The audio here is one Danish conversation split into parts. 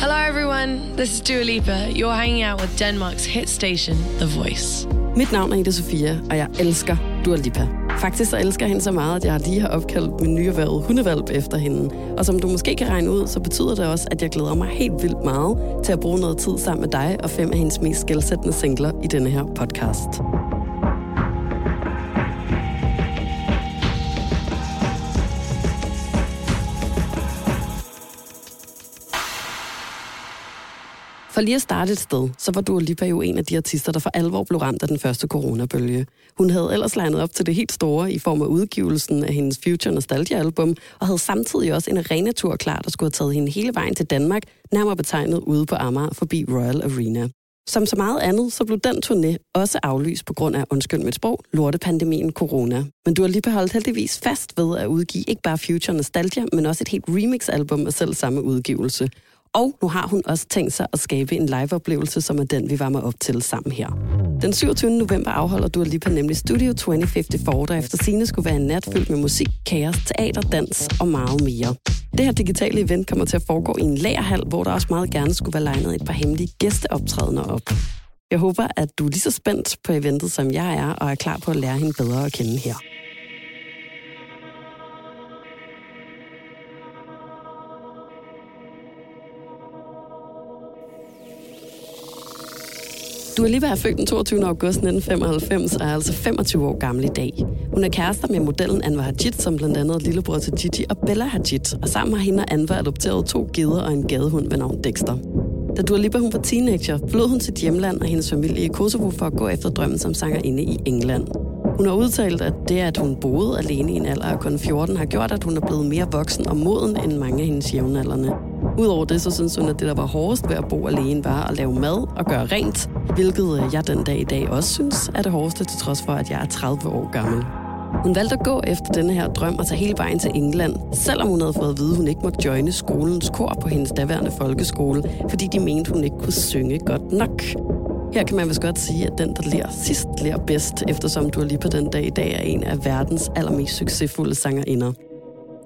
Hello, everyone. This is Dua Lipa. You're hanging out with Denmark's hit station, The Voice. Mit navn er Ida Sofia, og jeg elsker Dua Lipa. Faktisk så elsker jeg hende så meget, at jeg lige har opkaldt min nye erhvervet hundevalp efter hende. Og som du måske kan regne ud, så betyder det også, at jeg glæder mig helt vildt meget til at bruge noget tid sammen med dig og fem af hendes mest skældsættende singler i denne her podcast. For lige at starte et sted, så var Dua Lipa jo en af de artister, der for alvor blev ramt af den første coronabølge. Hun havde ellers legnet op til det helt store i form af udgivelsen af hendes Future Nostalgia-album, og havde samtidig også en arenatur klar, der skulle have taget hende hele vejen til Danmark, nærmere betegnet ude på Amager forbi Royal Arena. Som så meget andet, så blev den turné også aflyst på grund af, undskyld mit sprog, lortepandemien corona. Men du har lige beholdt heldigvis fast ved at udgive ikke bare Future Nostalgia, men også et helt remix-album af selv samme udgivelse. Og nu har hun også tænkt sig at skabe en liveoplevelse, som er den, vi varmer op til sammen her. Den 27. november afholder du Lipa nemlig Studio 2054, der efter sine skulle være en nat fyldt med musik, kaos, teater, dans og meget mere. Det her digitale event kommer til at foregå i en lagerhal, hvor der også meget gerne skulle være legnet et par hemmelige gæsteoptrædener op. Jeg håber, at du er lige så spændt på eventet, som jeg er, og er klar på at lære hende bedre at kende her. Du er lige været født den 22. august 1995 og er altså 25 år gammel i dag. Hun er kærester med modellen Anwar Hajit, som blandt andet er lillebror til Gigi og Bella Hajit, og sammen har hende og Anwar adopteret to geder og en gadehund ved navn Dexter. Da Dua Lipa hun var teenager, flød hun sit hjemland og hendes familie i Kosovo for at gå efter drømmen som sangerinde i England. Hun har udtalt, at det, at hun boede alene i en alder af kun 14, har gjort, at hun er blevet mere voksen og moden end mange af hendes jævnaldrende. Udover det, så synes hun, at det, der var hårdest ved at bo alene, var at lave mad og gøre rent, hvilket øh, jeg den dag i dag også synes er det hårdeste, til trods for, at jeg er 30 år gammel. Hun valgte at gå efter denne her drøm og tage hele vejen til England, selvom hun havde fået at vide, at hun ikke måtte joine skolens kor på hendes daværende folkeskole, fordi de mente, hun ikke kunne synge godt nok. Her kan man vist godt sige, at den, der lærer sidst, lærer bedst, eftersom du lige på den dag i dag er en af verdens allermest succesfulde sangerinder.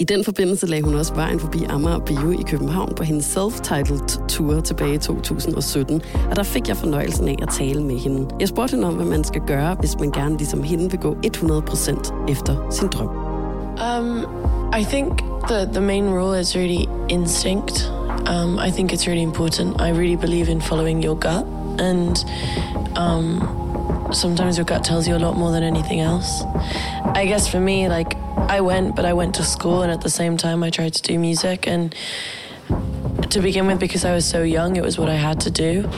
I den forbindelse lagde hun også vejen forbi Amager Bio i København på hendes self-titled tour tilbage i 2017, og der fik jeg fornøjelsen af at tale med hende. Jeg spurgte hende om, hvad man skal gøre, hvis man gerne ligesom hende vil gå 100% efter sin drøm. Um, I think the, the main rule is really instinct. Um, I think it's really important. I really believe in following your gut. And um, sometimes your gut tells you a lot more than anything else. I guess for me, like, I went, but I went to school, and at the same time, I tried to do music. And to begin with, because I was so young, it was what I had to do.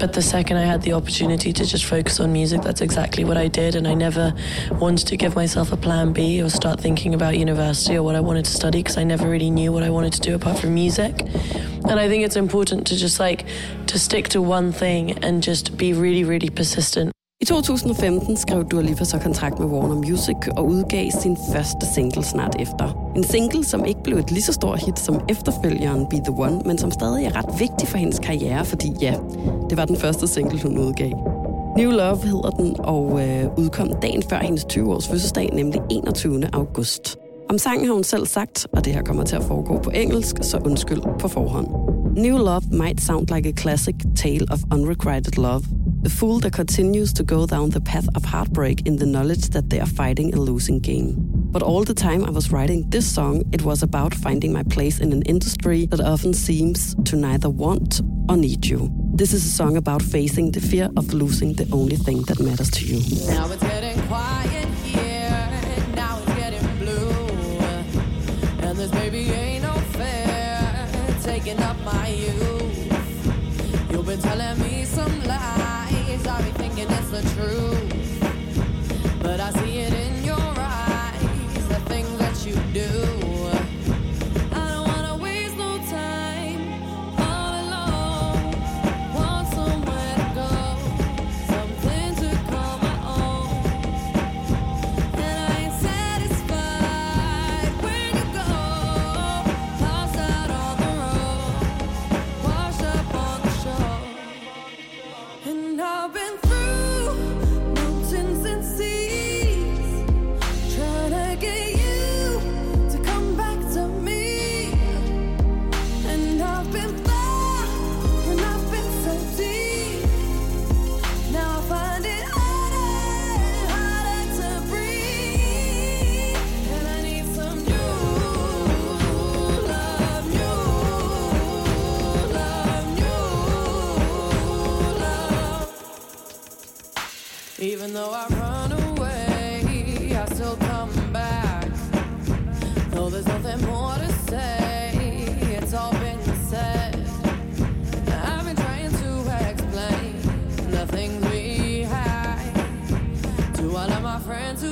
But the second I had the opportunity to just focus on music, that's exactly what I did. And I never wanted to give myself a plan B or start thinking about university or what I wanted to study because I never really knew what I wanted to do apart from music. And I think it's important to just like to stick to one thing and just be really, really persistent. I 2015 skrev Dua Lipa så kontrakt med Warner Music og udgav sin første single snart efter. En single, som ikke blev et lige så stort hit som efterfølgeren Be The One, men som stadig er ret vigtig for hendes karriere, fordi ja, det var den første single, hun udgav. New Love hedder den, og øh, udkom dagen før hendes 20-års fødselsdag, nemlig 21. august. Om sangen har hun selv sagt, og det her kommer til at foregå på engelsk, så undskyld på forhånd. New Love might sound like a classic tale of unrequited love, The fool that continues to go down the path of heartbreak in the knowledge that they are fighting a losing game. But all the time I was writing this song, it was about finding my place in an industry that often seems to neither want or need you. This is a song about facing the fear of losing the only thing that matters to you. Now it's getting quiet here, now it's getting blue. And this baby ain't no fair, taking up my youth.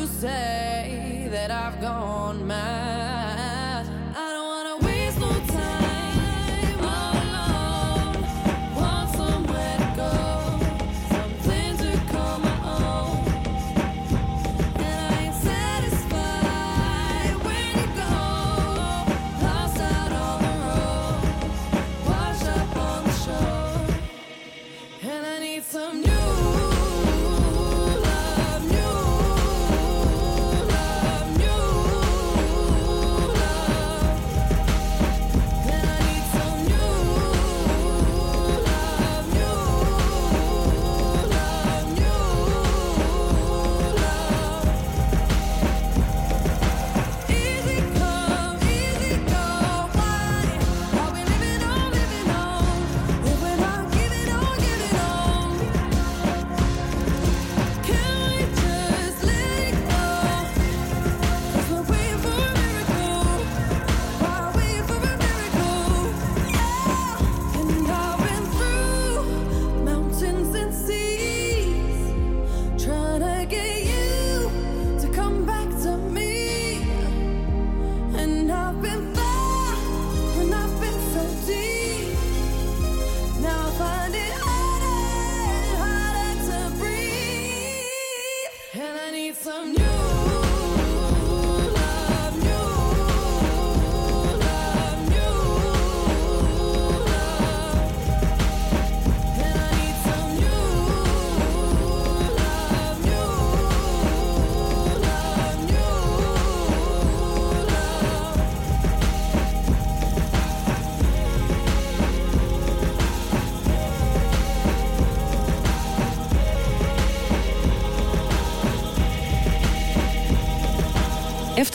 Say that I've gone mad.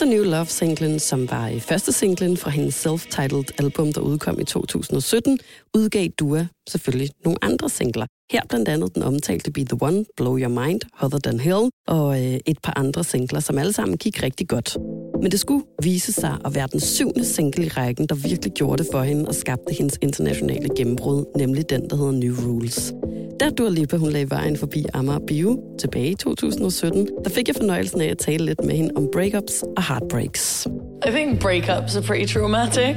Efter New Love-singlen, som var i første singlen fra hendes self-titled album, der udkom i 2017, udgav Dua selvfølgelig nogle andre singler. Her blandt andet den omtalte Be The One, Blow Your Mind, Other Than Hell og øh, et par andre singler, som alle sammen gik rigtig godt. Men det skulle vise sig at være den syvende single i rækken, der virkelig gjorde det for hende og skabte hendes internationale gennembrud, nemlig den, der hedder New Rules. Da Dua Lipa hun lagde vejen forbi Amager Bio tilbage i 2017, der fik jeg fornøjelsen af at tale lidt med hende om breakups og heartbreaks. I think breakups are pretty traumatic.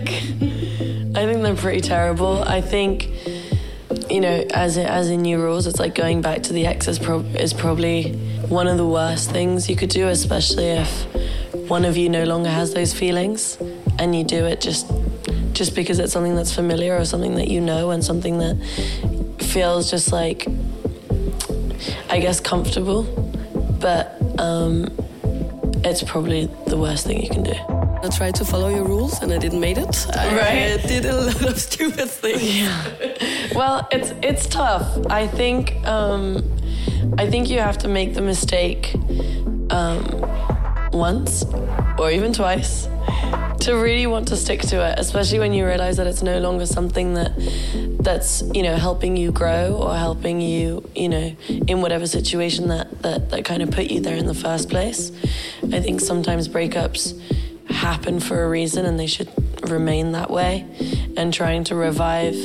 I think they're pretty terrible. I think, you know, as as in new rules, it's like going back to the ex is, pro- is probably one of the worst things you could do, especially if one of you no longer has those feelings, and you do it just just because it's something that's familiar or something that you know and something that feels just like, I guess, comfortable. But um, it's probably the worst thing you can do. I tried to follow your rules and I didn't make it. I Right. did a lot of stupid things. Well, it's it's tough. I think um, I think you have to make the mistake um, once or even twice to really want to stick to it, especially when you realize that it's no longer something that that's you know helping you grow or helping you you know in whatever situation that that, that kind of put you there in the first place. I think sometimes breakups happen for a reason and they should remain that way. And trying to revive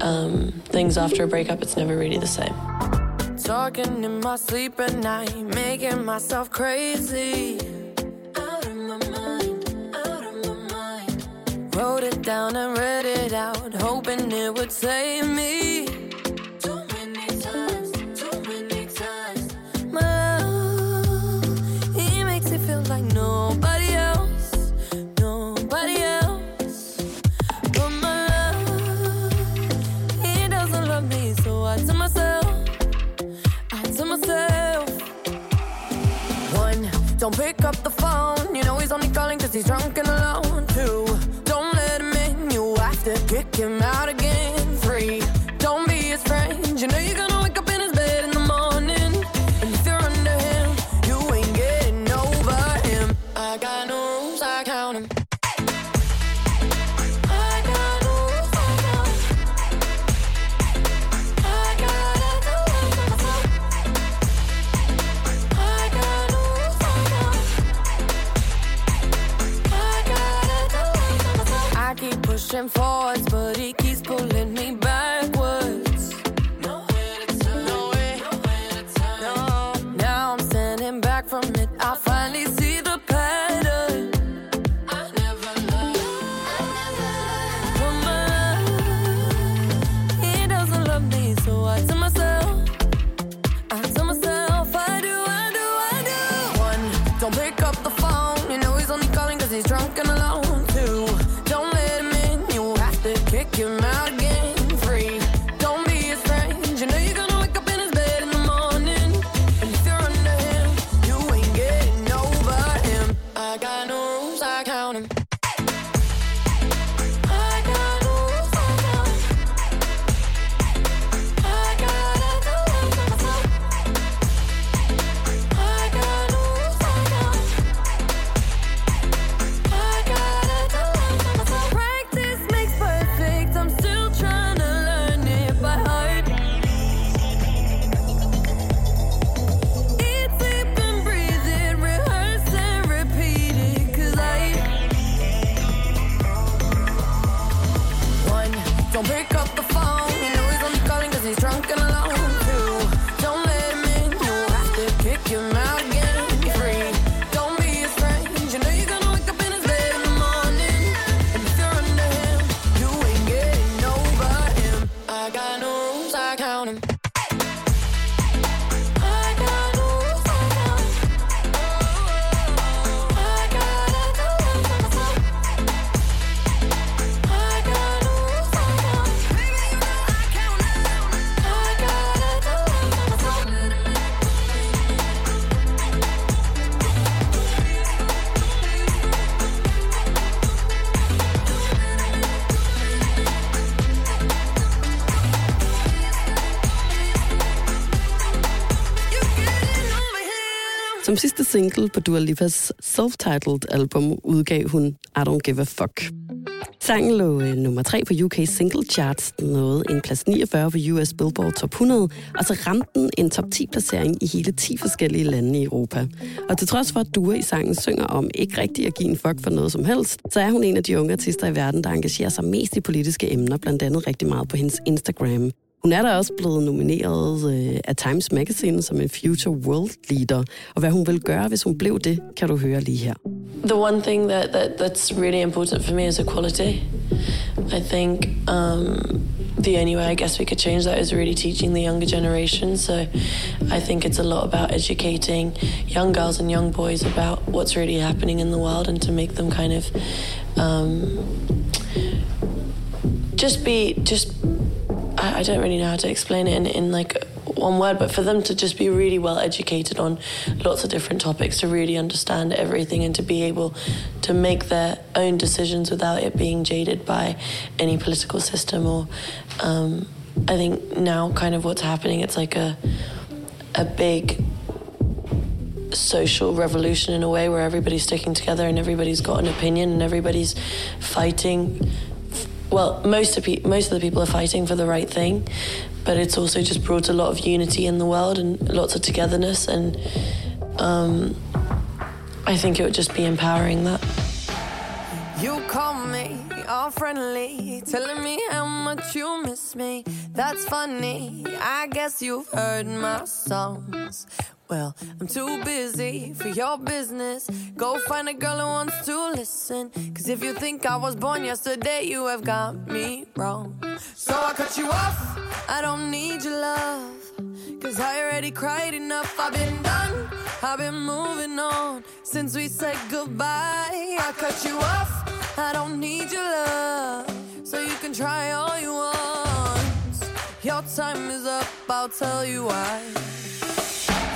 um, things after a breakup, it's never really the same. Talking in my sleep at night, making myself crazy. Out of my mind, out of my mind. Wrote it down and read it out, hoping it would save me. Going forwards, but he keeps Som sidste single på Dua Lipas self-titled album udgav hun I Don't Give a Fuck. Sangen lå øh, nummer 3 på UK Single Charts, nåede en plads 49 på US Billboard Top 100, og så ramte den en top 10 placering i hele 10 forskellige lande i Europa. Og til trods for, at Dua i sangen synger om ikke rigtig at give en fuck for noget som helst, så er hun en af de unge artister i verden, der engagerer sig mest i politiske emner, blandt andet rigtig meget på hendes Instagram. Hun er da også blevet nomineret øh, af Times Magazine som en Future World Leader, og hvad hun vil gøre, hvis hun blev det, kan du høre lige her. The one thing that, that that's really important for me is equality. I think um, the only way I guess we could change that is really teaching the younger generation. So I think it's a lot about educating young girls and young boys about what's really happening in the world and to make them kind of um, just be just I, I don't really know how to explain it in, in like one word, but for them to just be really well educated on lots of different topics, to really understand everything and to be able to make their own decisions without it being jaded by any political system or um, I think now kind of what's happening it's like a a big social revolution in a way where everybody's sticking together and everybody's got an opinion and everybody's fighting well, most of pe- most of the people are fighting for the right thing, but it's also just brought a lot of unity in the world and lots of togetherness, and um, I think it would just be empowering that. You call me all friendly, telling me how much you miss me. That's funny. I guess you've heard my songs. Well, I'm too busy for your business. Go find a girl who wants to listen. Cause if you think I was born yesterday, you have got me wrong. So I cut you off. I don't need your love. Cause I already cried enough. I've been done. I've been moving on since we said goodbye. I cut you off. I don't need your love. So you can try all you want. Your time is up. I'll tell you why.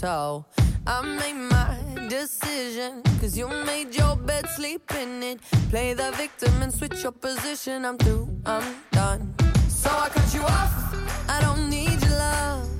So I made my decision. Cause you made your bed, sleep in it. Play the victim and switch your position. I'm through I'm done. So I cut you off. I don't need your love.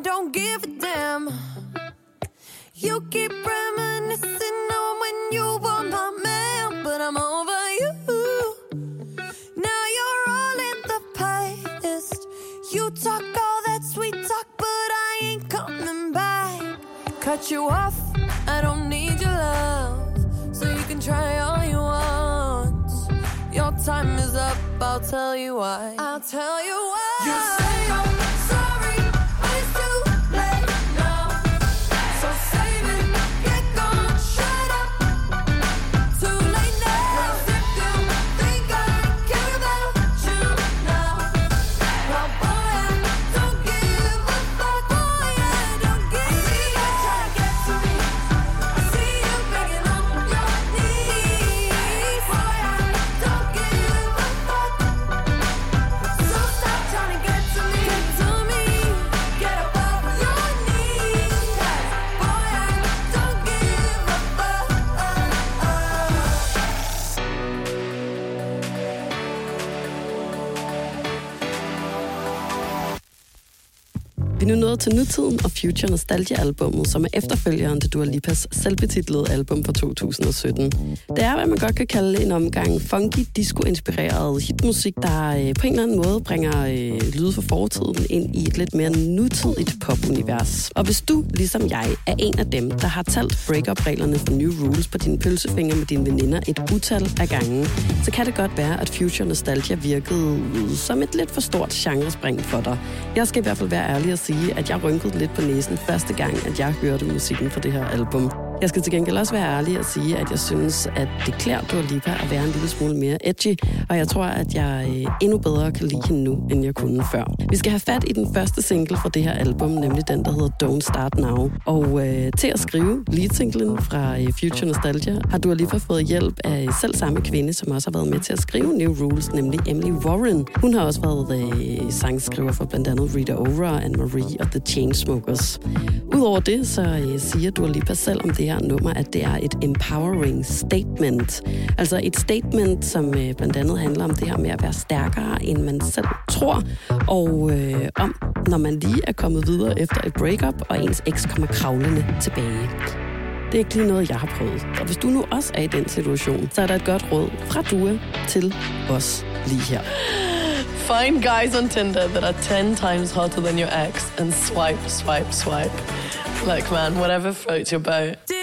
I don't give a damn. You keep reminiscing on when you were my man, but I'm over you. Now you're all in the past. You talk all that sweet talk, but I ain't coming back. Cut you off, I don't need your love. So you can try all you want. Your time is up, I'll tell you why. I'll tell you why. You say you're til nutiden og Future Nostalgia-albummet, som er efterfølgeren til Dua Lipas selvbetitlede album fra 2017. Det er, hvad man godt kan kalde en omgang funky, disco-inspireret hitmusik, der øh, på en eller anden måde bringer øh, lyde fra fortiden ind i et lidt mere nutidigt popunivers. Og hvis du, ligesom jeg, er en af dem, der har talt break-up-reglerne for New Rules på dine pølsefinger med dine veninder et utal af gange, så kan det godt være, at Future Nostalgia virkede som et lidt for stort genrespring for dig. Jeg skal i hvert fald være ærlig og sige, at jeg rynkede lidt på næsen første gang, at jeg hørte musikken fra det her album. Jeg skal til gengæld også være ærlig og sige, at jeg synes, at det klæder Dua Lipa at være en lille smule mere edgy, og jeg tror, at jeg øh, endnu bedre kan lide hende nu, end jeg kunne før. Vi skal have fat i den første single fra det her album, nemlig den, der hedder Don't Start Now. Og øh, til at skrive lead-singlen fra øh, Future Nostalgia, har Dua Lipa fået hjælp af selv samme kvinde, som også har været med til at skrive New Rules, nemlig Emily Warren. Hun har også været øh, sangskriver for blandt andet Rita Ora, Anne-Marie og The Chainsmokers. Udover det, så øh, siger Dua Lipa selv om det her nummer, at det er et empowering statement. Altså et statement, som øh, blandt andet handler om det her med at være stærkere, end man selv tror, og øh, om, når man lige er kommet videre efter et breakup, og ens eks kommer kravlende tilbage. Det er ikke lige noget, jeg har prøvet. Og hvis du nu også er i den situation, så er der et godt råd fra Dua til os lige her. Find guys on Tinder that are 10 times hotter than your ex and swipe, swipe, swipe. Like, man, whatever floats your boat.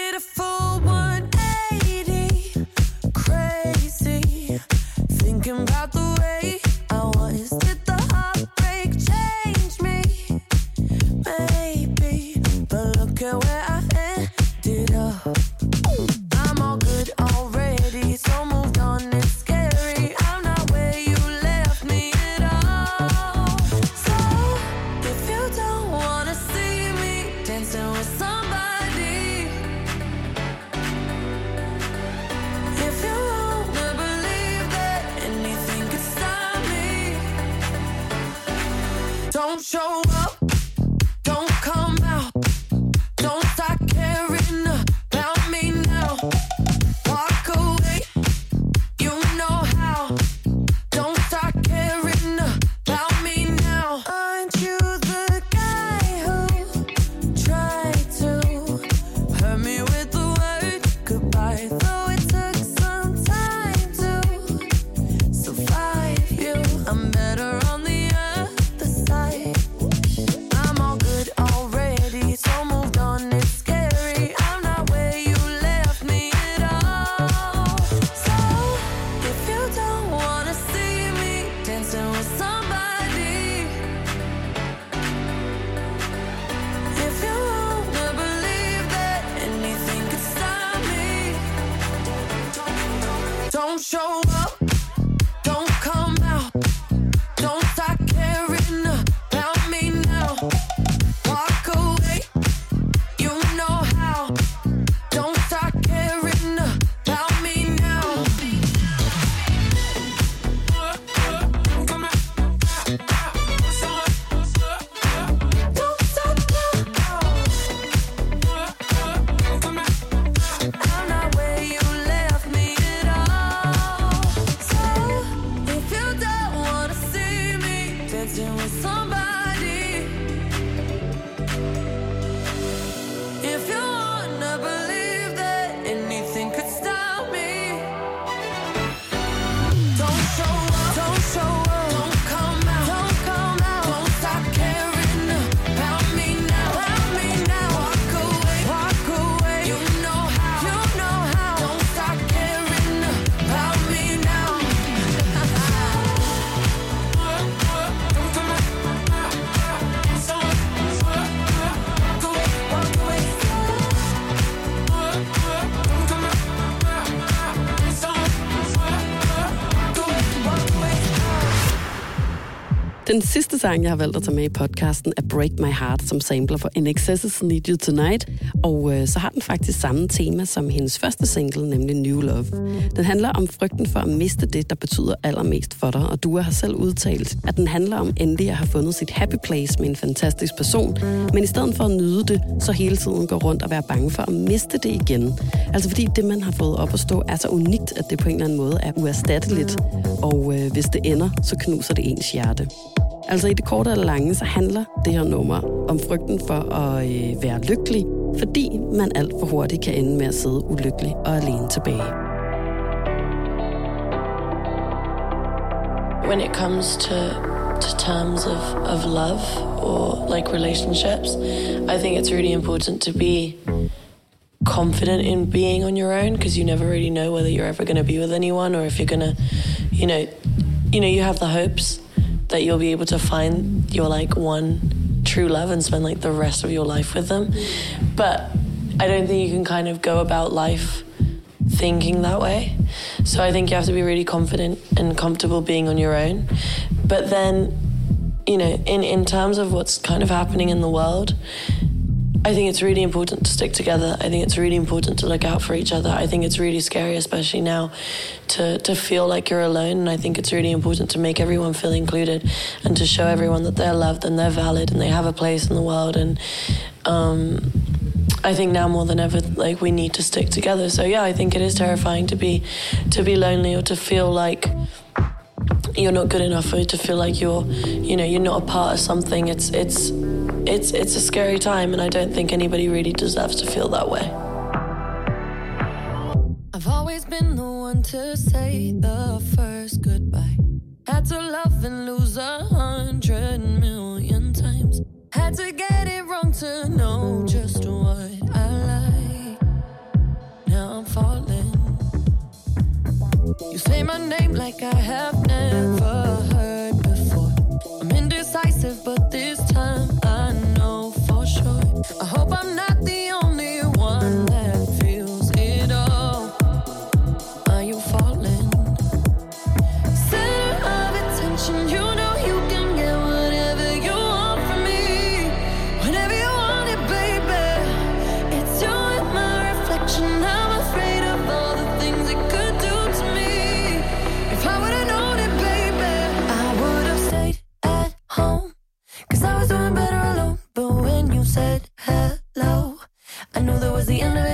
Show up, show Den sidste sang, jeg har valgt at tage med i podcasten, er Break My Heart, som sampler for NXS' Need You Tonight. Og øh, så har den faktisk samme tema som hendes første single, nemlig New Love. Den handler om frygten for at miste det, der betyder allermest for dig. Og du har selv udtalt, at den handler om endelig at have fundet sit happy place med en fantastisk person. Men i stedet for at nyde det, så hele tiden går rundt og være bange for at miste det igen. Altså fordi det, man har fået op at stå, er så unikt, at det på en eller anden måde er uerstatteligt. Og øh, hvis det ender, så knuser det ens hjerte. Altså i det korte eller lange, så handler det her nummer om frygten for at øh, være lykkelig, fordi man alt for hurtigt kan ende med at sidde ulykkelig og alene tilbage. when it comes to to terms of, of love or like relationships, I think it's really important to be confident in being on your own because you never really know whether you're ever going to be with anyone or if you're going to, you know, you know, you have the hopes that you'll be able to find your like one true love and spend like the rest of your life with them. But I don't think you can kind of go about life thinking that way. So I think you have to be really confident and comfortable being on your own. But then, you know, in, in terms of what's kind of happening in the world, I think it's really important to stick together. I think it's really important to look out for each other. I think it's really scary, especially now, to, to feel like you're alone. And I think it's really important to make everyone feel included and to show everyone that they're loved and they're valid and they have a place in the world. And um, I think now more than ever, like we need to stick together. So yeah, I think it is terrifying to be to be lonely or to feel like you're not good enough or to feel like you're you know you're not a part of something it's it's it's it's a scary time and i don't think anybody really deserves to feel that way I've always been the one to say the first goodbye. Had to love and lose a hundred million times. Had to get it wrong to know just what I like. Now I'm falling. You say my name like I have never heard the end of